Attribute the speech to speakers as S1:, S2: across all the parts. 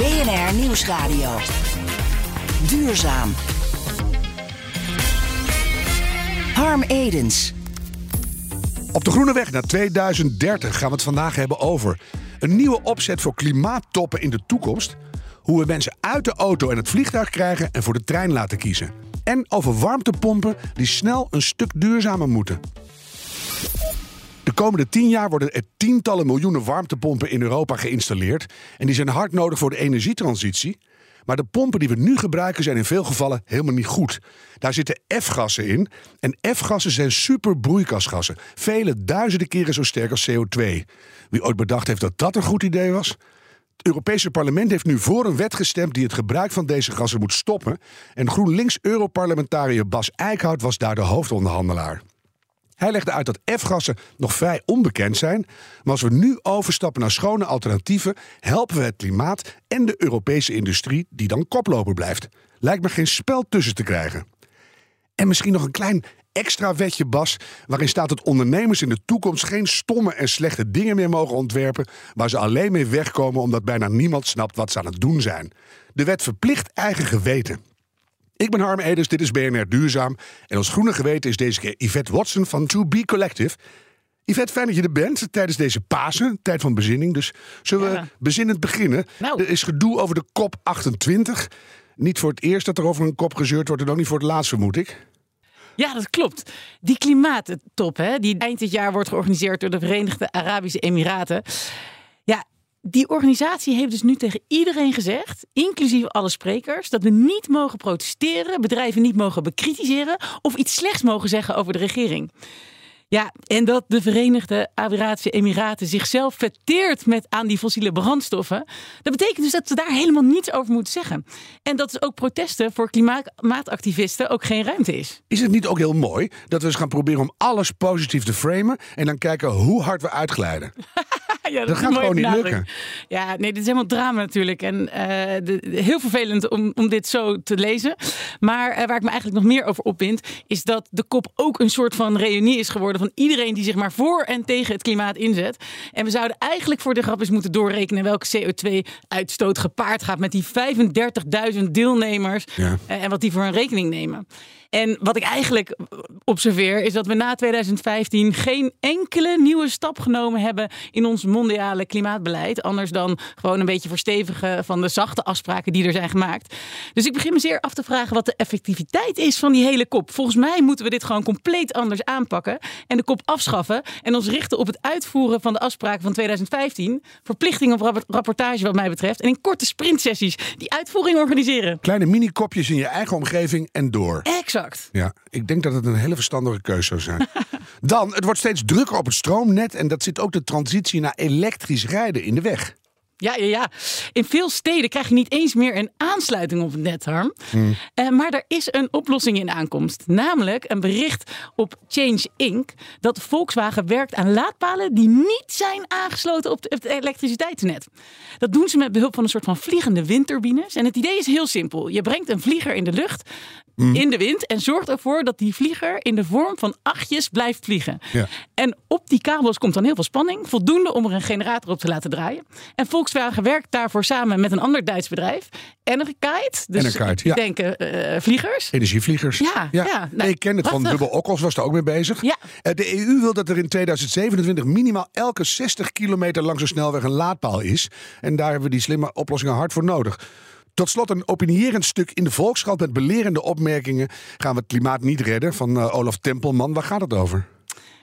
S1: BNR Nieuwsradio. Duurzaam. Harm Edens.
S2: Op de groene weg naar 2030 gaan we het vandaag hebben over een nieuwe opzet voor klimaattoppen in de toekomst, hoe we mensen uit de auto en het vliegtuig krijgen en voor de trein laten kiezen, en over warmtepompen die snel een stuk duurzamer moeten. De komende tien jaar worden er tientallen miljoenen warmtepompen in Europa geïnstalleerd en die zijn hard nodig voor de energietransitie. Maar de pompen die we nu gebruiken zijn in veel gevallen helemaal niet goed. Daar zitten F-gassen in. En F-gassen zijn super broeikasgassen. Vele duizenden keren zo sterk als CO2. Wie ooit bedacht heeft dat dat een goed idee was? Het Europese parlement heeft nu voor een wet gestemd die het gebruik van deze gassen moet stoppen. En GroenLinks-Europarlementariër Bas Eickhout was daar de hoofdonderhandelaar. Hij legde uit dat F-gassen nog vrij onbekend zijn. Maar als we nu overstappen naar schone alternatieven, helpen we het klimaat en de Europese industrie, die dan koploper blijft. Lijkt me geen spel tussen te krijgen. En misschien nog een klein extra wetje, Bas, waarin staat dat ondernemers in de toekomst geen stomme en slechte dingen meer mogen ontwerpen, waar ze alleen mee wegkomen omdat bijna niemand snapt wat ze aan het doen zijn. De wet verplicht eigen geweten. Ik ben Harm Edens, dit is BNR Duurzaam. En ons groene geweten is deze keer Yvette Watson van To Be Collective. Yvette, fijn dat je er bent tijdens deze Pasen, tijd van bezinning. Dus zullen
S3: Ja.
S2: we bezinnend beginnen?
S3: Nou.
S2: Er is gedoe over de kop 28. Niet voor het eerst dat er over een kop gezeurd wordt en ook niet voor het laatst, vermoed ik.
S3: Ja, dat klopt. Die klimaattop, hè, die eind dit jaar wordt georganiseerd door de Verenigde Arabische Emiraten. Die organisatie heeft dus nu tegen iedereen gezegd, inclusief alle sprekers, dat we niet mogen protesteren, bedrijven niet mogen bekritiseren of iets slechts mogen zeggen over de regering. Ja, en dat de Verenigde Arabische Emiraten zichzelf verteert met aan die fossiele brandstoffen. Dat betekent dus dat ze daar helemaal niets over moeten zeggen. En dat is ook protesten voor klimaatactivisten ook geen ruimte is.
S2: Is het niet ook heel mooi dat we eens gaan proberen om alles positief te framen en dan kijken hoe hard we uitglijden?
S3: Ja,
S2: Dat gaat gewoon niet lukken.
S3: Ja, nee, dit is helemaal drama natuurlijk. En eh, de- heel vervelend om, om dit zo te lezen. Maar eh, waar ik me eigenlijk nog meer over opwind, is dat de kop ook een soort van reunie is geworden van iedereen die zich maar voor en tegen het klimaat inzet. En we zouden eigenlijk voor de grap eens moeten doorrekenen welke CO2-uitstoot gepaard gaat met die 35.000 deelnemers
S2: Ja.
S3: eh, en wat die voor een rekening nemen. En wat ik eigenlijk observeer is dat we na 2015 geen enkele nieuwe stap genomen hebben in ons mondiale klimaatbeleid. Anders dan gewoon een beetje verstevigen van de zachte afspraken die er zijn gemaakt. Dus ik begin me zeer af te vragen wat de effectiviteit is van die hele kop. Volgens mij moeten we dit gewoon compleet anders aanpakken en de kop afschaffen en ons richten op het uitvoeren van de afspraken van 2015. Verplichting op rap- rapportage wat mij betreft. En in korte sprintsessies die uitvoering organiseren.
S2: Kleine mini-kopjes in je eigen omgeving en door.
S3: Exact.
S2: Ja, ik denk dat het een hele verstandige keuze zou zijn. Dan, het wordt steeds drukker op het stroomnet en dat zit ook de transitie naar elektrisch rijden in de weg.
S3: Ja, ja, ja. In veel steden krijg je niet eens meer een aansluiting op het net, Harm. Eh, maar er is een oplossing in aankomst. Namelijk een bericht op Change Inc. dat Volkswagen werkt aan laadpalen die niet zijn aangesloten op het elektriciteitsnet. Dat doen ze met behulp van een soort van vliegende windturbines. En het idee is heel simpel. Je brengt een vlieger in de lucht, in de wind, en zorgt ervoor dat die vlieger in de vorm van achtjes blijft vliegen.
S2: Ja.
S3: En op die kabels komt dan heel veel spanning, voldoende om er een generator op te laten draaien. En Volkswagen werkt daarvoor samen met een ander Duits bedrijf, Enerkite. Dus
S2: ja.
S3: denken eh, vliegers.
S2: Energievliegers.
S3: Ja, ja. Nou,
S2: ik ken het van
S3: prachtig.
S2: Dubbel Okkels, was daar ook mee bezig.
S3: Ja.
S2: Eh, De EU wil dat er in 2027 minimaal elke 60 kilometer langs een snelweg een laadpaal is. En daar hebben we die slimme oplossingen hard voor nodig. Tot slot een opinierend stuk in de Volkskrant met belerende opmerkingen. Gaan we het klimaat niet redden? Van eh, Olaf Tempelman. Waar gaat het over?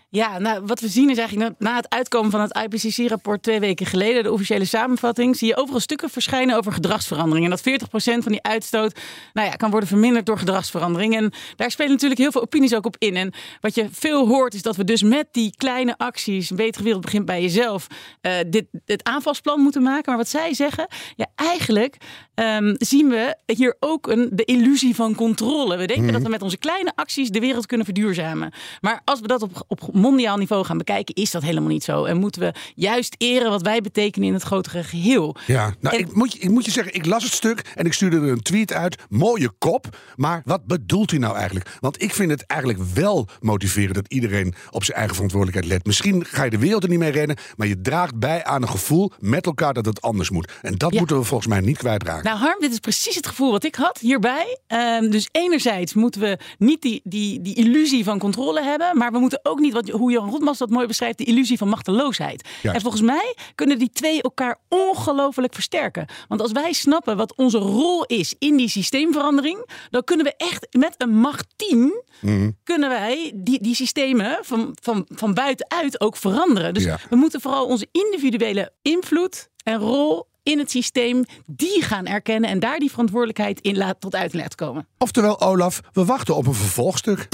S3: Ja, nou, wat we zien is eigenlijk na, na het uitkomen van het IPCC-rapport twee weken geleden, de officiële samenvatting, zie je overal stukken verschijnen over gedragsverandering. En dat 40% van die uitstoot nou ja, kan worden verminderd door gedragsverandering. En daar spelen natuurlijk heel veel opinies ook op in. En wat je veel hoort is dat we dus met die kleine acties, een betere wereld begint bij jezelf, uh, dit, dit aanvalsplan moeten maken. Maar wat zij zeggen, ja, eigenlijk um, zien we hier ook een, de illusie van controle. We denken mm. dat we met onze kleine acties de wereld kunnen verduurzamen. Maar als we dat op, op mondiaal niveau gaan bekijken, is dat helemaal niet zo. En moeten we juist eren wat wij betekenen in het grotere geheel.
S2: Ja, nou, ik, moet je, ik moet je zeggen, ik las het stuk en ik stuurde er een tweet uit. Mooie kop, maar wat bedoelt u nou eigenlijk? Want ik vind het eigenlijk wel motiverend dat iedereen op zijn eigen verantwoordelijkheid let. Misschien ga je de wereld er niet mee rennen, maar je draagt bij aan een gevoel met elkaar dat het anders moet. En dat moeten we volgens mij niet kwijtraken.
S3: Nou, Harm, dit is precies het gevoel wat ik had hierbij. Uh, dus enerzijds moeten we niet die, die, die illusie van controle hebben, maar we moeten ook niet, wat, hoe Jan Rotmans dat mooi beschrijft, de illusie van machteloosheid. En volgens mij kunnen die twee elkaar ongelooflijk versterken. Want als wij snappen wat onze rol is in die systeemverandering, dan kunnen we echt met een macht 10 mm. kunnen wij die, die systemen van, van, van buitenuit ook veranderen. Dus we moeten vooral onze individuele invloed en rol in het systeem, die gaan erkennen en daar die verantwoordelijkheid in laat, tot uit laten komen.
S2: Oftewel, Olaf, we wachten op een vervolgstuk.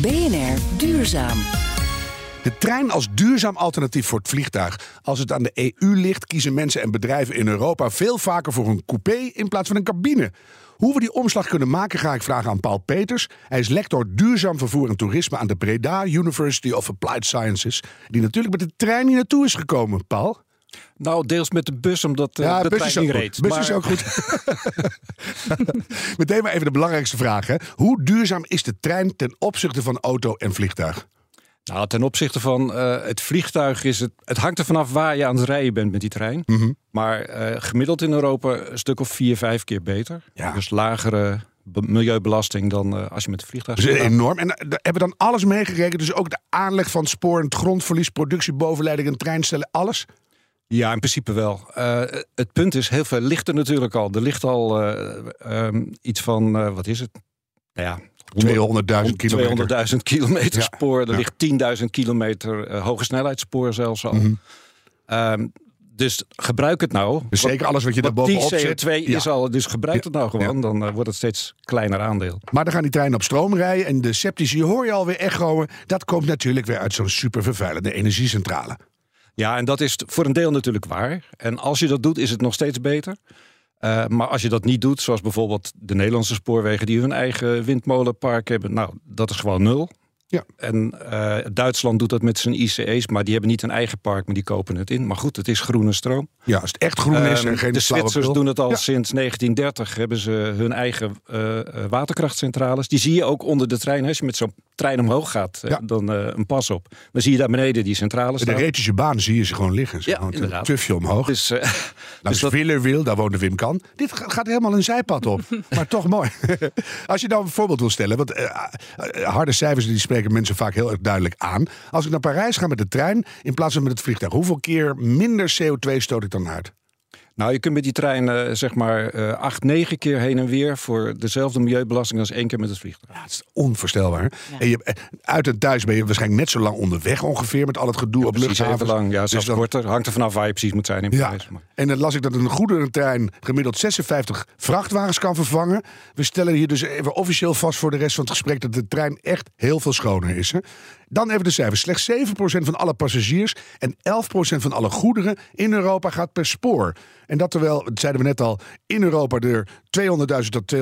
S1: BNR Duurzaam.
S2: De trein als duurzaam alternatief voor het vliegtuig. Als het aan de EU ligt, kiezen mensen en bedrijven in Europa veel vaker voor een coupé in plaats van een cabine. Hoe we die omslag kunnen maken, ga ik vragen aan Paul Peters. Hij is lector duurzaam vervoer en toerisme aan de Breda University of Applied Sciences. Die natuurlijk met de trein hier naartoe is gekomen, Paul.
S4: Nou, deels met de bus, omdat uh,
S2: ja,
S4: de
S2: bus
S4: trein
S2: is ook
S4: reed.
S2: Bus
S4: maar...
S2: is ook goed. Meteen maar even de belangrijkste vraag. Hè. Hoe duurzaam is de trein ten opzichte van auto en vliegtuig?
S4: Nou, ten opzichte van uh, het vliegtuig is het... Het hangt er vanaf waar je aan het rijden bent met die trein.
S2: Mm -hmm.
S4: Maar uh, gemiddeld in Europa een stuk of vier, vijf keer beter.
S2: Ja.
S4: Dus lagere milieubelasting dan uh, als je met het vliegtuig
S2: dus enorm. En hebben we dan alles meegerekend? Dus ook de aanleg van het spoor, het grondverlies, productie, bovenleiding en treinstellen, alles?
S4: Ja, in principe wel. Uh, het punt is, heel veel ligt er natuurlijk al. Er ligt al um, iets van, wat is het? Nou ja,
S2: 200.000 kilometer.
S4: 200.000 kilometer spoor. Er ja. ligt 10.000 kilometer hoge snelheidspoor zelfs al.
S2: Mhm.
S4: Mm -hmm. um, dus gebruik het nou.
S2: Dus zeker alles wat je daar bovenop
S4: die
S2: zet.
S4: CO2 is ja. al, dus gebruik het nou gewoon. Dan uh, wordt het steeds kleiner aandeel.
S2: Maar dan gaan die treinen op stroom rijden. En de sceptici hoor je alweer echoen. Dat komt natuurlijk weer uit zo'n super vervuilende energiecentrale.
S4: Ja, en dat is voor een deel natuurlijk waar. En als je dat doet, is het nog steeds beter. Uh, maar als je dat niet doet, zoals bijvoorbeeld de Nederlandse spoorwegen die hun eigen windmolenpark hebben, nou, dat is gewoon nul.
S2: Ja.
S4: En uh, Duitsland doet dat met zijn ICE's, maar die hebben niet een eigen park, maar die kopen het in. Maar goed, het is groene stroom.
S2: Ja, als het echt groen is en
S4: uh,
S2: geen
S4: De Zwitsers doen het al
S2: ja.
S4: sinds 1930, hebben ze hun eigen uh, waterkrachtcentrales. Die zie je ook onder de trein. Als je met zo'n trein omhoog gaat,
S2: Ja.
S4: dan uh, een pas op. Dan zie je daar beneden die centrales
S2: De
S4: staan.
S2: Rethische baan zie je ze gewoon liggen. Ze
S4: Ja,
S2: gewoon
S4: inderdaad.
S2: tufje omhoog.
S4: Dus, uh,
S2: Langs
S4: dus dat-
S2: Villerwil, daar woonde Wim Kan. Dit ga- gaat helemaal een zijpad op. maar toch mooi. Als je nou een voorbeeld wil stellen. Want eh, eh, harde cijfers die spreken mensen vaak heel erg duidelijk aan. Als ik naar Parijs ga met de trein in plaats van met het vliegtuig. Hoeveel keer minder CO2 stoot ik dan uit?
S4: Nou, je kunt met die trein eh, zeg maar eh, acht, negen keer heen en weer voor dezelfde milieubelasting als één keer met het vliegtuig.
S2: Ja, het is onvoorstelbaar. En je, eh, uit en thuis ben je waarschijnlijk net zo lang onderweg ongeveer. Met al het gedoe op
S4: Precies
S2: luchthavens.
S4: even lang. Ja,
S2: Dus
S4: zelfs
S2: dan-
S4: korter. Hangt er vanaf waar je precies moet zijn in
S2: Ja,
S4: Parijs. Maar-
S2: en dan las ik dat een goederentrein gemiddeld 56 vrachtwagens kan vervangen. We stellen hier dus even officieel vast voor de rest van het gesprek dat de trein echt heel veel schoner is. Hè? Dan even de cijfers. Slechts 7% van alle passagiers en 11% van alle goederen in Europa gaat per spoor. En dat terwijl, dat zeiden we net al, in Europa er 200.000 tot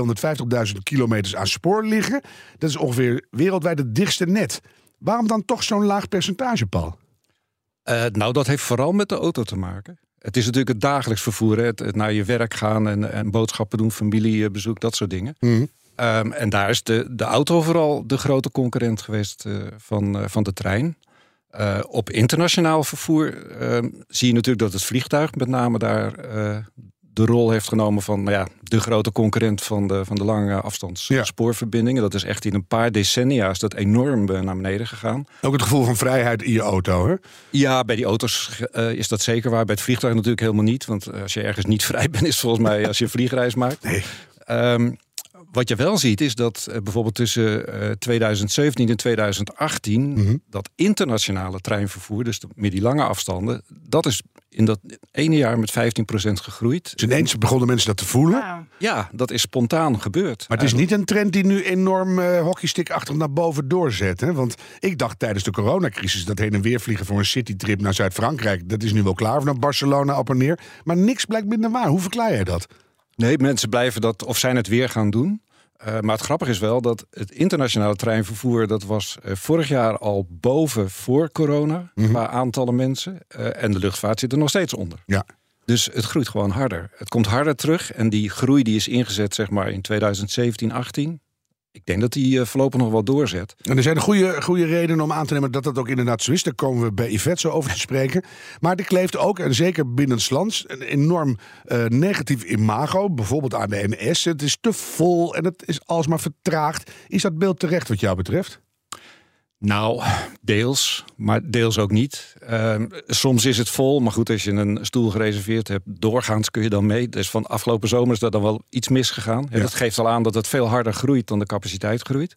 S2: 250.000 kilometers aan spoor liggen. Dat is ongeveer wereldwijd het dichtste net. Waarom dan toch zo'n laag percentage, Paul?
S4: Eh, nou, dat heeft vooral met de auto te maken. Het is natuurlijk het dagelijks vervoer. Hè? Het, het naar je werk gaan en, en boodschappen doen, familiebezoek, dat soort dingen.
S2: Mhm.
S4: Ehm, en daar is de, de auto vooral de grote concurrent geweest eh, van, eh, van de trein. Eh, op internationaal vervoer ehm, zie je natuurlijk dat het vliegtuig met name daar de rol heeft genomen van nou ja, de grote concurrent van de, van de lange afstands
S2: Ja.
S4: spoorverbindingen. Dat is echt in een paar decennia is dat enorm naar beneden gegaan.
S2: Ook het gevoel van vrijheid in je auto, hè?
S4: Ja, bij die auto's is dat zeker waar. Bij het vliegtuig natuurlijk helemaal niet. Want als je ergens niet vrij bent, is volgens mij als je een vliegreis maakt.
S2: Nee.
S4: Ehm, wat je wel ziet is dat uh, bijvoorbeeld tussen uh, 2017 en 2018
S2: Mm Mhm.
S4: dat internationale treinvervoer, dus de- meer die lange afstanden, dat is in dat ene jaar met 15% gegroeid.
S2: Dus ineens begonnen mensen dat te voelen.
S4: Ja, dat is spontaan gebeurd.
S2: Maar het is niet een trend die nu enorm eh hockeystickachtig naar boven doorzet. Hè? Want ik dacht tijdens de coronacrisis dat heen en weer vliegen voor een citytrip naar Zuid-Frankrijk. Dat is nu wel klaar of naar Barcelona op en neer. Maar niks blijkt minder waar. Hoe verklaar jij dat?
S4: Nee, mensen blijven dat of zijn het weer gaan doen. Eh, maar het grappige is wel dat het internationale treinvervoer... dat was eh, vorig jaar al boven voor corona qua aantallen mensen. Eh, en de luchtvaart zit er nog steeds onder.
S2: Ja.
S4: Dus het groeit gewoon harder. Het komt harder terug. En die groei die is ingezet zeg maar in 2017, 18. Ik denk dat die eh, voorlopig nog wel doorzet.
S2: En er zijn goede, goede redenen om aan te nemen dat dat ook inderdaad zo is. Daar komen we bij Yvette zo over te spreken. Maar er kleeft ook, en zeker binnenlands, een enorm eh, negatief imago. Bijvoorbeeld aan de NS. Het is te vol en het is alsmaar vertraagd. Is dat beeld terecht wat jou betreft?
S4: Nou, deels, maar deels ook niet. Ehm, soms is het vol, maar goed, als je een stoel gereserveerd hebt, doorgaans kun je dan mee. Dus van afgelopen zomer is dat dan wel iets misgegaan. En
S2: Ja.
S4: Dat geeft al aan dat het veel harder groeit dan de capaciteit groeit.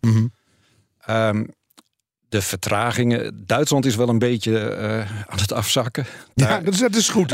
S4: Ehm, de vertragingen. Duitsland is wel een beetje eh, aan het afzakken.
S2: Ja, dat is, dat is goed.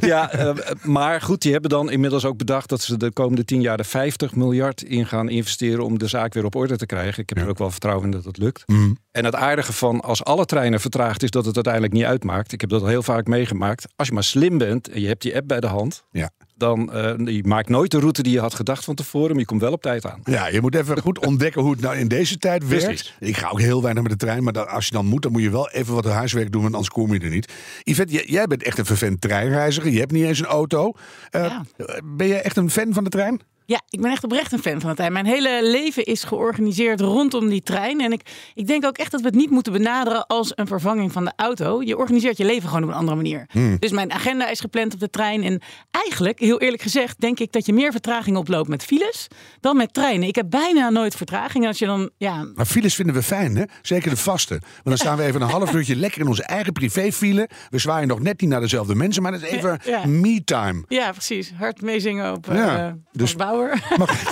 S4: ja, eh, maar goed, die hebben dan inmiddels ook bedacht dat ze de komende tien jaar er 50 miljard in gaan investeren om de zaak weer op orde te krijgen. Ik heb
S2: Ja.
S4: er ook wel vertrouwen in dat het lukt.
S2: Mhm.
S4: En het aardige van als alle treinen vertraagd is dat het uiteindelijk niet uitmaakt. Ik heb dat al heel vaak meegemaakt. Als je maar slim bent en je hebt die app bij de hand,
S2: Ja.
S4: Dan eh, je maakt nooit de route die je had gedacht van tevoren, maar je komt wel op tijd aan.
S2: Ja, je moet even goed ontdekken hoe het nou in deze tijd werkt.
S4: Precies.
S2: Ik ga ook heel weinig met de trein, maar dan, als je dan moet, dan moet je wel even wat huiswerk doen, want anders kom je er niet. Yvette, jij, jij bent echt een vervent treinreiziger. Je hebt niet eens een auto. Eh,
S3: Ja.
S2: Ben jij echt een fan van de trein?
S3: Ja, ik ben echt oprecht een fan van de trein. Mijn hele leven is georganiseerd rondom die trein. En ik, ik denk ook echt dat we het niet moeten benaderen als een vervanging van de auto. Je organiseert je leven gewoon op een andere manier. Dus mijn agenda is gepland op de trein. En eigenlijk, heel eerlijk gezegd, denk ik dat je meer vertraging oploopt met files dan met treinen. Ik heb bijna nooit vertraging. Als je dan, ja,
S2: Maar files vinden we fijn, hè? Zeker de vaste. Want dan staan we even een half uurtje lekker in onze eigen privéfile. We zwaaien nog net niet naar dezelfde mensen, maar het is even
S3: Ja.
S2: me-time.
S3: ja precies, hard meezingen op
S2: Ja,
S3: eh
S2: dus-
S3: dus,
S2: Maar,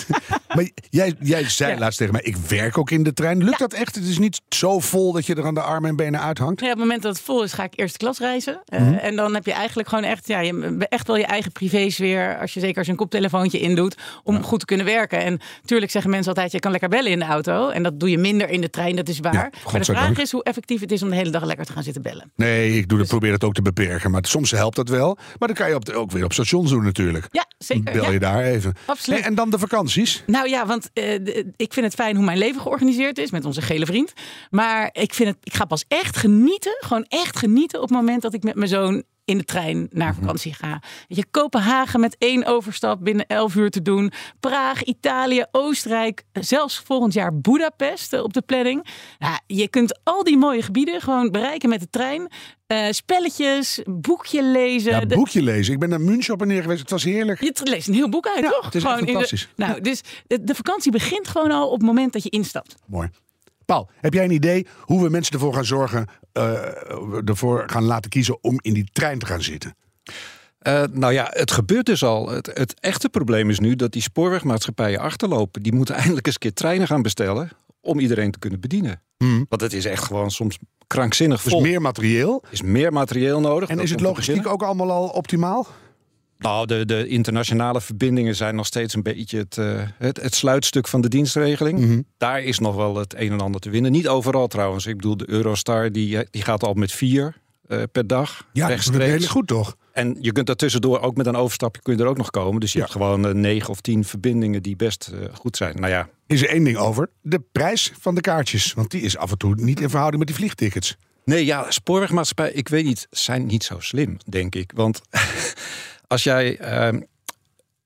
S2: maar jij, jij zei
S3: Ja.
S2: laatst tegen mij, ik werk ook in de trein. Lukt dat echt? Het is niet zo vol dat je er aan de armen en benen uithangt?
S3: Ja, op het moment dat het vol is, ga ik eerste klas reizen. Eh,
S2: Mhm.
S3: En dan heb je eigenlijk gewoon echt, ja, je echt wel je eigen privésfeer. Als je zeker als je een koptelefoontje indoet, om goed te kunnen werken. En natuurlijk zeggen mensen altijd, je kan lekker bellen in de auto. En dat doe je minder in de trein, dat is waar. Maar de vraag is hoe effectief het is om de hele dag lekker te gaan zitten bellen.
S2: Nee, ik doe dat, probeer dat ook te beperken. Maar soms helpt dat wel. Maar dan kan je op de- ook weer op stations doen natuurlijk.
S3: Ja, zeker.
S2: Bel je daar even.
S3: Absoluut.
S2: Nee, en dan de vakanties.
S3: Nou ja, want eh, ik vind het fijn hoe mijn leven georganiseerd is met onze gele vriend. Maar ik, vind het, ik ga pas echt genieten, gewoon echt genieten op het moment dat ik met mijn zoon in de trein
S2: Mhm.
S3: naar vakantie ga. Weet je, Kopenhagen met één overstap binnen 11 uur te doen. Praag, Italië, Oostenrijk, zelfs volgend jaar Budapest eh, op de planning. Nou, je kunt al die mooie gebieden gewoon bereiken met de trein. Eh, spelletjes, boekje lezen.
S2: Ja, boekje lezen. Ik ben naar München op en neer geweest. Het was heerlijk.
S3: je leest een heel boek uit,
S2: Ja,
S3: toch?
S2: het is echt
S3: in de-
S2: fantastisch.
S3: nou, dus de, de vakantie begint gewoon al op het moment dat je instapt.
S2: Mooi. Paul, heb jij een idee hoe we mensen ervoor gaan zorgen, eh, ervoor gaan laten kiezen om in die trein te gaan zitten?
S4: Eh, nou ja, het gebeurt dus al. Het, het echte probleem is nu dat die spoorwegmaatschappijen achterlopen. Die moeten eindelijk eens een keer treinen gaan bestellen om iedereen te kunnen bedienen.
S2: Hmm.
S4: Want het is echt gewoon soms krankzinnig vol.
S2: meer materieel.
S4: Er is meer materieel nodig.
S2: En is het logistiek ook allemaal al optimaal?
S4: Nou, de, de internationale verbindingen zijn nog steeds een beetje het, eh, het, het sluitstuk van de dienstregeling.
S2: Mhm.
S4: Daar is nog wel het een en ander te winnen. Niet overal trouwens. Ik bedoel, de Eurostar die, die gaat al met vier eh, per dag.
S2: Ja, dat is
S4: rechtstreeks.
S2: goed toch?
S4: En je kunt daartussendoor ook met een overstapje kun je er ook nog komen. Dus je
S2: Ja.
S4: hebt gewoon eh, negen of tien verbindingen die best eh, goed zijn. Nou ja,
S2: Is er één ding over. De prijs van de kaartjes. Want die is af en toe niet in verhouding met die vliegtickets.
S4: nee, ja, spoorwegmaatschappij, ik weet niet, zijn niet zo slim, denk ik. Want als jij ehm,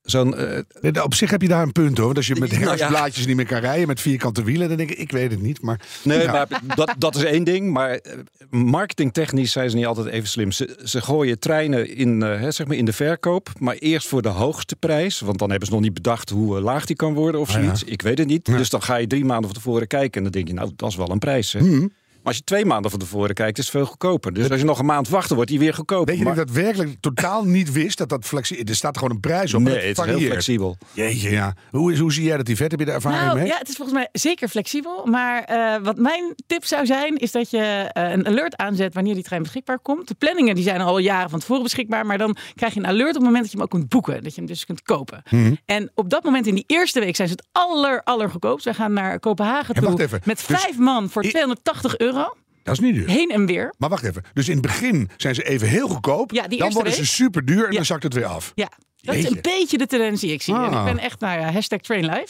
S4: zo'n eh,
S2: Nee, Op zich heb je daar een punt hoor. Als je met
S4: Nou ja.
S2: herfstblaadjes niet meer kan rijden met vierkante wielen, dan denk ik, ik weet het niet. Maar
S4: Nee,
S2: Ja.
S4: maar dat, dat is één ding. Maar eh, marketingtechnisch zijn ze niet altijd even slim. Ze, ze gooien treinen in, eh, zeg maar in de verkoop. Maar eerst voor de hoogste prijs. Want dan hebben ze nog niet bedacht hoe laag die kan worden of
S2: Ah, ja.
S4: zoiets. Ik weet het niet. Dus dan ga je drie maanden van tevoren kijken. En dan denk je, nou, dat is wel een prijs. Hè?
S2: Mhm.
S4: Als je twee maanden van tevoren kijkt, is het veel goedkoper. Dus als je nog een maand wacht, wordt die weer goedkoper.
S2: Weet je
S4: Maar-
S2: dat ik dat werkelijk totaal niet wist? Dat dat flexibel... Er staat gewoon een prijs op.
S4: Nee, het is heel flexibel.
S2: Jeetje, ja. Hoe, is, hoe zie jij dat, Yvette? Heb je daar ervaring
S3: Nou
S2: mee?
S3: ja, het is volgens mij zeker flexibel. Maar eh, wat mijn tip zou zijn, is dat je eh, een alert aanzet wanneer die trein beschikbaar komt. De planningen die zijn al jaren van tevoren beschikbaar. Maar dan krijg je een alert op het moment dat je hem ook kunt boeken. Dat je hem dus kunt kopen.
S2: Mhm.
S3: En op dat moment in die eerste week zijn ze het aller, allergoedkoopst. Wij gaan naar Kopenhagen toe
S2: wacht even.
S3: met
S2: Dus
S3: vijf man voor
S2: i-
S3: 280 euro.
S2: Dat is niet duur.
S3: Heen en weer.
S2: Maar wacht even. Dus in het begin zijn ze even heel goedkoop.
S3: Ja, die
S2: dan worden ze super duur en
S3: Ja.
S2: dan zakt het weer af.
S3: Ja, dat is een beetje de tendens die ik zie. En
S2: Ah.
S3: ik ben echt, nou ja, hashtag trainlife.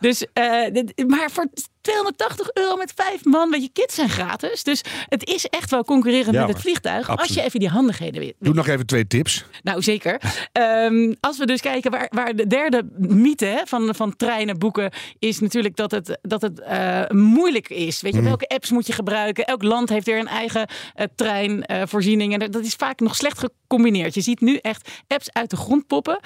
S3: Dus, eh, dit- maar voor 280 euro met vijf man, weet je, kids zijn gratis. Dus het is echt wel concurrerend
S4: Ja,
S3: met het vliegtuig. Als je even die handigheden weet.
S2: Doe nog even twee tips.
S3: Nou, zeker. Ehm, als we dus kijken waar, waar de derde mythe hè, van, van treinen boeken is natuurlijk dat het, dat het eh, moeilijk is. Weet je,
S2: Mhm.
S3: welke apps moet je gebruiken? Elk land heeft weer een eigen eh, treinvoorziening. en dat- is vaak nog slecht gecombineerd. Je ziet nu echt apps uit de grond poppen.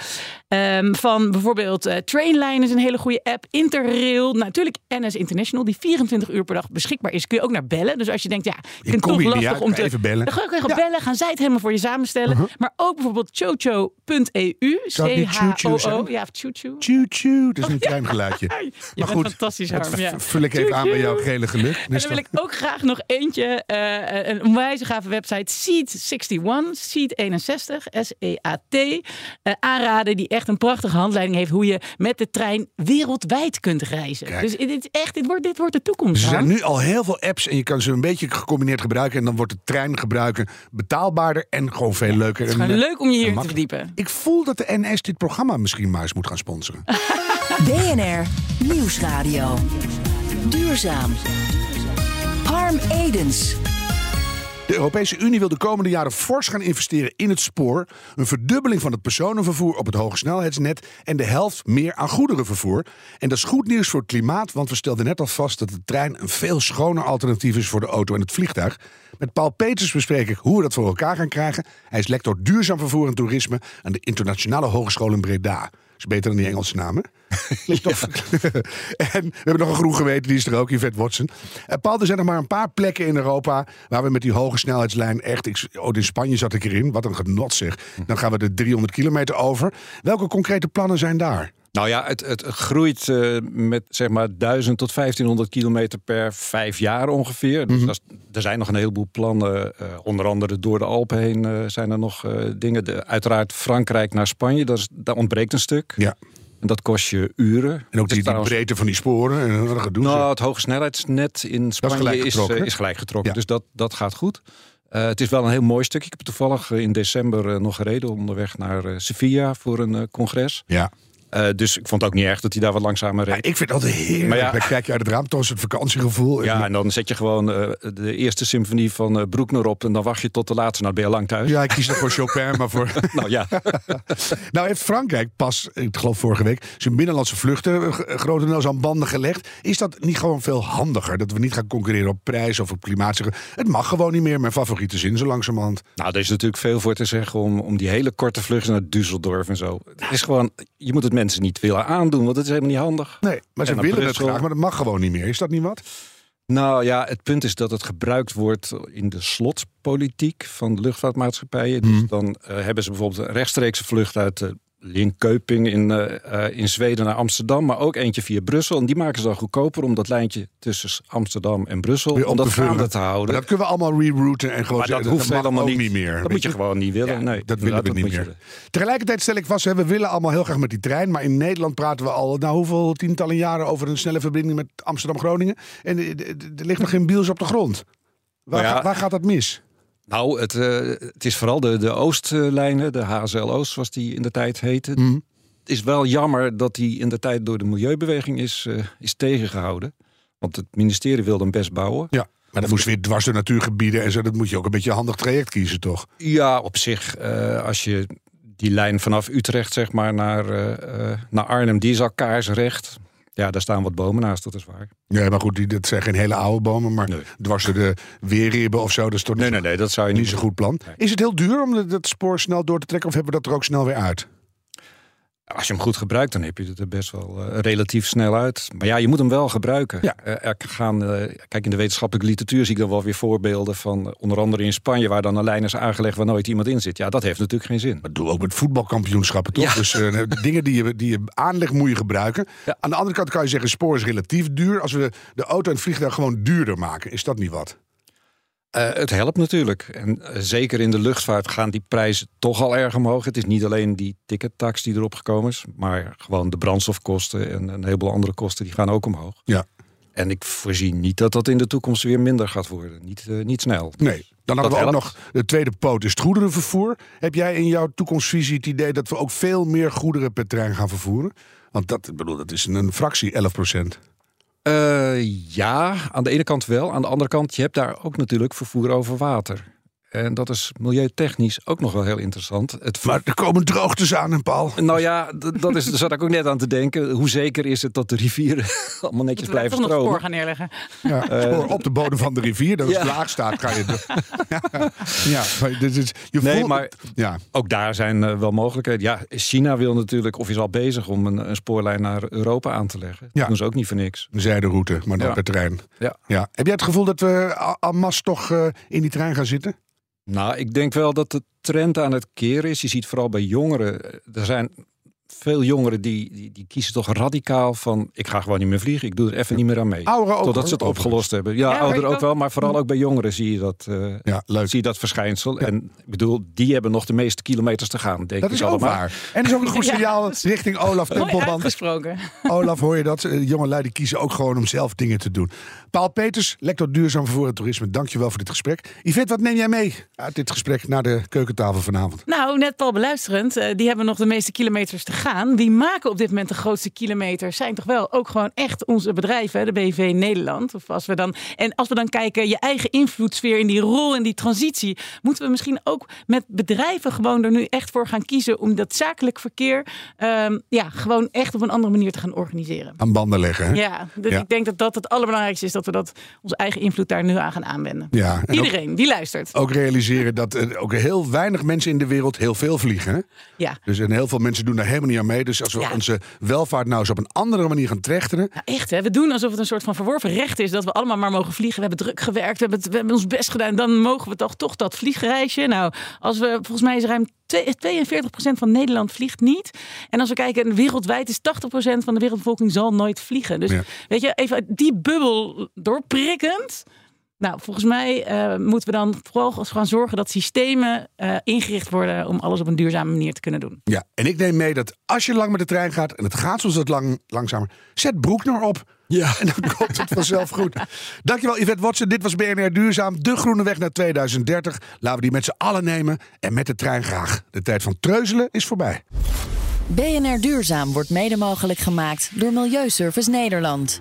S3: Ehm, van bijvoorbeeld eh, Trainline is een hele goede app. Interrail, natuurlijk NS International, die 24 uur per dag beschikbaar is. Kun je ook naar bellen. Dus als je denkt, ja, ik vind het toch lastig
S2: uit,
S3: om te...
S2: even bellen.
S3: Dan ga ik even
S2: Ja. Uh-huh.
S3: bellen, gaan zij het helemaal voor je samenstellen. Maar ook bijvoorbeeld chocho.eu. C-H-O-O. Ja, choo-choo.
S2: Dat is een klein geluidje.
S3: Je
S2: Maar goed,
S3: fantastisch,
S2: dat
S3: Harm. Ja.
S2: vul ik even aan bij jouw gele geluk.
S3: En dan wil ik ook graag nog eentje, eh, een onwijs gave website, Seat61, Seat61, S-E-A-T, eh, aanraden, die echt een prachtige handleiding heeft hoe je met de trein wereldwijd kunt reizen.
S2: Kijk.
S3: Dus dit, is echt, dit, wordt, dit wordt de toekomst.
S2: Er zijn nu al heel veel apps en je kan ze een beetje gecombineerd gebruiken. En dan wordt het trein gebruiken betaalbaarder en gewoon veel leuker.
S3: Het is
S2: En, eh,
S3: leuk om je hier te verdiepen.
S2: Ik voel dat de NS dit programma misschien maar eens moet gaan sponsoren.
S1: BNR Nieuwsradio. Duurzaam. Harm Edens.
S2: De Europese Unie wil de komende jaren fors gaan investeren in het spoor. Een verdubbeling van het personenvervoer op het hogesnelheidsnet. En de helft meer aan goederenvervoer. En dat is goed nieuws voor het klimaat, want we stelden net al vast dat de trein een veel schoner alternatief is voor de auto en het vliegtuig. Met Paul Peters bespreek ik hoe we dat voor elkaar gaan krijgen. Hij is lector duurzaam vervoer en toerisme aan de Internationale Hogeschool in Breda. is beter dan die Engelse namen. En we hebben nog een groen geweten, die is er ook, Yvette Watson. Uh, Paul, er zijn nog maar een paar plekken in Europa waar we met die hoge snelheidslijn echt... Ik, oh, in Spanje zat ik erin, wat een genot zeg. Dan gaan we de 300 kilometer over. Welke concrete plannen zijn daar?
S4: Nou ja, het, het groeit eh, met zeg maar 1000 tot 1500 kilometer per vijf jaar ongeveer. Dus is- er zijn nog een heleboel plannen. eh, onder andere door de Alpen heen eh, zijn er nog eh, dingen. De, uiteraard Frankrijk naar Spanje, dat is, daar ontbreekt een stuk.
S2: Ja.
S4: En dat kost je uren.
S2: En ook die, die breedte van die sporen. En een gedoe.
S4: Nou, het hogesnelheidsnet in Spanje
S2: gelijk
S4: is,
S2: getrokken,
S4: eh,
S2: hè?
S4: is gelijk getrokken.
S2: Ja.
S4: Dus dat, dat gaat goed. Eh, het is wel een heel mooi stuk. Ik heb toevallig eh, in december eh, nog gereden onderweg naar eh, Sevilla voor een eh, congres.
S2: ja.
S4: Eh, dus ik vond het ook niet erg dat hij daar wat langzamer reed.
S2: Ja, ik vind altijd heerlijk.
S4: Maar ja-
S2: Dan kijk je uit het raam, toch is het vakantiegevoel.
S4: Ja, en dan zet je gewoon eh, de eerste symfonie van eh, Broekner op en dan wacht je tot de laatste. Nou, ben je lang thuis.
S2: Ja, ik kies dan voor Chopin, maar voor...
S4: Nou ja,
S2: Nou heeft Frankrijk pas, ik geloof vorige week, zijn binnenlandse vluchten grotendeels aan banden gelegd. Is dat niet gewoon veel handiger? Dat we niet gaan concurreren op prijs of op klimaat. Het mag gewoon niet meer, mijn favoriete zin, zo langzamerhand.
S4: nou, er is natuurlijk veel voor te zeggen om, om die hele korte vluchten naar Düsseldorf en zo. Het is gewoon, je moet het mensen niet willen aandoen, want het is helemaal niet handig.
S2: Nee, maar ze willen het graag, maar dat mag gewoon niet meer. Is dat niet wat?
S4: Nou ja, het punt is dat het gebruikt wordt in de slotpolitiek van de luchtvaartmaatschappijen. Dus dan eh, hebben ze bijvoorbeeld een rechtstreekse vlucht uit uh, Linköping in, eh, eh, in Zweden naar Amsterdam, maar ook eentje via Brussel. En die maken ze dan goedkoper om dat lijntje tussen Amsterdam en Brussel om dat gaande te
S2: Maar
S4: houden.
S2: dat kunnen we allemaal rerouten en gewoon
S4: maar dat
S2: zeggen,
S4: hoeft helemaal niet.
S2: niet meer.
S4: Dat moet je gewoon niet willen.
S2: Ja,
S4: nee,
S2: dat willen we niet
S4: je-
S2: meer. Tegelijkertijd stel ik vast, hè, we willen allemaal heel graag met die trein. Maar in Nederland praten we al, nou hoeveel tientallen jaren over een snelle verbinding met Amsterdam-Groningen. En er ligt nog geen biels op de grond. Waar,
S4: Nou ja,
S2: waar gaat dat mis?
S4: Nou, het, eh, het is vooral de, de Oostlijnen, de HSL Oost, zoals die in de tijd heette.
S2: Mhm.
S4: Het is wel jammer dat die in de tijd door de milieubeweging is, eh, is tegengehouden. Want het ministerie wilde hem best bouwen.
S2: Ja, maar dat moest weer dwars door natuurgebieden en zo. Dat moet je ook een beetje een handig traject kiezen, toch?
S4: Ja, op zich, eh, als je die lijn vanaf Utrecht zeg maar naar, naar Arnhem, die is al kaarsrecht. Ja, daar staan wat bomen naast, dat is waar.
S2: Ja, maar goed, die, dat zijn geen hele oude bomen. Maar
S4: Nee.
S2: dwars door de weerribben of zo, dat is toch
S4: Nee,
S2: niet,
S4: nee, nee, dat zou je
S2: niet
S4: niet
S2: zo'n goed plan.
S4: Nee.
S2: Is het heel duur om dat spoor snel door te trekken of hebben we dat er ook snel weer uit?
S4: Als je hem goed gebruikt, dan heb je het er best wel eh, relatief snel uit. Maar ja, je moet hem wel gebruiken.
S2: Ja.
S4: Eh, er gaan, eh, kijk, in de wetenschappelijke literatuur zie ik dan wel weer voorbeelden van onder andere in Spanje, waar dan een lijn is aangelegd waar nooit iemand in zit. Ja, dat heeft natuurlijk geen zin.
S2: Dat doen we ook met voetbalkampioenschappen, toch?
S4: Ja.
S2: Dus dingen die je, die je aanlegt, moet je gebruiken.
S4: Ja.
S2: Aan de andere kant kan je zeggen, spoor is relatief duur. Als we de auto en het vliegtuig gewoon duurder maken, is dat niet wat?
S4: Eh, het helpt natuurlijk. En eh, zeker in de luchtvaart gaan die prijzen toch al erg omhoog. Het is niet alleen die tickettax die erop gekomen is, maar gewoon de brandstofkosten en een heleboel andere kosten die gaan ook omhoog.
S2: Ja.
S4: En ik voorzie niet dat dat in de toekomst weer minder gaat worden. Niet, eh, niet snel.
S2: Nee. Dan hadden we ook
S4: helpt.
S2: nog de tweede poot, is het goederenvervoer. Heb jij in jouw toekomstvisie het idee dat we ook veel meer goederen per trein gaan vervoeren? Want dat, ik bedoel, dat is een fractie, 11 procent.
S4: Eh, ja, aan de ene kant wel. Aan de andere kant, je hebt daar ook natuurlijk vervoer over water. En dat is milieutechnisch ook nog wel heel interessant. Het
S2: Maar er komen droogtes aan, en Paul.
S4: Nou ja, dat is, daar zat ik ook net aan te denken. Hoe zeker is het dat de rivieren allemaal netjes blijven
S3: nog spoor
S4: stromen?
S3: gaan neerleggen.
S2: Ja, spoor op de bodem van de rivier. Dat
S4: Ja.
S2: het laag staat, ga je... ja, ja, maar dit is, je
S4: Nee,
S2: voelt-
S4: maar
S2: Ja,
S4: ook daar zijn eh, wel mogelijkheden. Ja, China wil natuurlijk, of is al bezig om een, een spoorlijn naar Europa aan te leggen.
S2: Ja.
S4: Dat doen ze ook niet voor niks.
S2: een zijderoute, maar dan
S4: Ja.
S2: per trein.
S4: Ja.
S2: Ja. Heb jij het gevoel dat we a- en masse toch eh, in die trein gaan zitten?
S4: Nou, ik denk wel dat de trend aan het keren is. Je ziet vooral bij jongeren. eh, Er zijn veel jongeren die, die, die kiezen toch radicaal van... ik ga gewoon niet meer vliegen, ik doe er even niet meer aan mee.
S2: Ouderen ook.
S4: Totdat ze het opgelost hebben. Ja,
S3: Ja, ik
S4: ook wel, maar vooral ook bij jongeren zie je dat, eh,
S2: Ja, leuk.
S4: zie je dat verschijnsel. En ik bedoel, die hebben nog de meeste kilometers te gaan, denk
S2: Dat
S4: ik
S2: is ook
S4: allemaal.
S2: waar. En dat is ook een goed
S3: Ja.
S2: signaal richting Olaf Tempelman. Olaf, hoor je dat? Eh, Jongelui die kiezen ook gewoon om zelf dingen te doen. Paul Peters, lector duurzaam vervoer en toerisme. Dankjewel voor dit gesprek. Yvette, wat neem jij mee uit dit gesprek naar de keukentafel vanavond?
S3: Nou, net Paul beluisterend. eh, die hebben nog de meeste kilometers te gaan. Wie maken op dit moment de grootste kilometers? Zijn toch wel ook gewoon echt onze bedrijven, de BV Nederland. Of als we dan, en als we dan kijken, je eigen invloedssfeer in die rol in die transitie. Moeten we misschien ook met bedrijven gewoon er nu echt voor gaan kiezen. om dat zakelijk verkeer ehm, ja, gewoon echt op een andere manier te gaan organiseren.
S2: Aan banden leggen, hè?
S3: Ja, dus
S2: Ja.
S3: ik denk dat dat het allerbelangrijkste is. Dat we dat, onze eigen invloed daar nu aan gaan aanwenden.
S2: Ja, en ook,
S3: Iedereen die luistert.
S2: ook realiseren dat er ook heel weinig mensen in de wereld heel veel vliegen. Hè?
S3: Ja.
S2: Dus en heel veel mensen doen daar helemaal niet mee. Dus als we
S3: Ja.
S2: onze welvaart nou eens op een andere manier gaan trechteren.
S3: Nou, echt, hè? we doen alsof het een soort van verworven recht is dat we allemaal maar mogen vliegen. We hebben druk gewerkt, we hebben, het- we hebben ons best gedaan. Dan mogen we toch, toch dat vliegreisje. Nou, als we volgens mij is ruim twee- 42% van Nederland vliegt niet. En als we kijken, wereldwijd is 80% van de wereldbevolking zal nooit vliegen. Dus
S2: Ja.
S3: weet je, even die bubbel doorprikkend. Nou, volgens mij eh, moeten we dan vooral gaan zorgen dat systemen eh, ingericht worden om alles op een duurzame manier te kunnen doen.
S2: Ja, en ik neem mee dat als je lang met de trein gaat en het gaat soms wat lang, langzamer, zet broek nog op.
S4: Ja.
S2: En dan komt het vanzelf goed. Dankjewel Yvette Watson. Dit was BNR Duurzaam. De groene weg naar 2030. Laten we die met z'n allen nemen. En met de trein graag. De tijd van treuzelen is voorbij.
S5: BNR Duurzaam wordt mede mogelijk gemaakt door Milieuservice Nederland.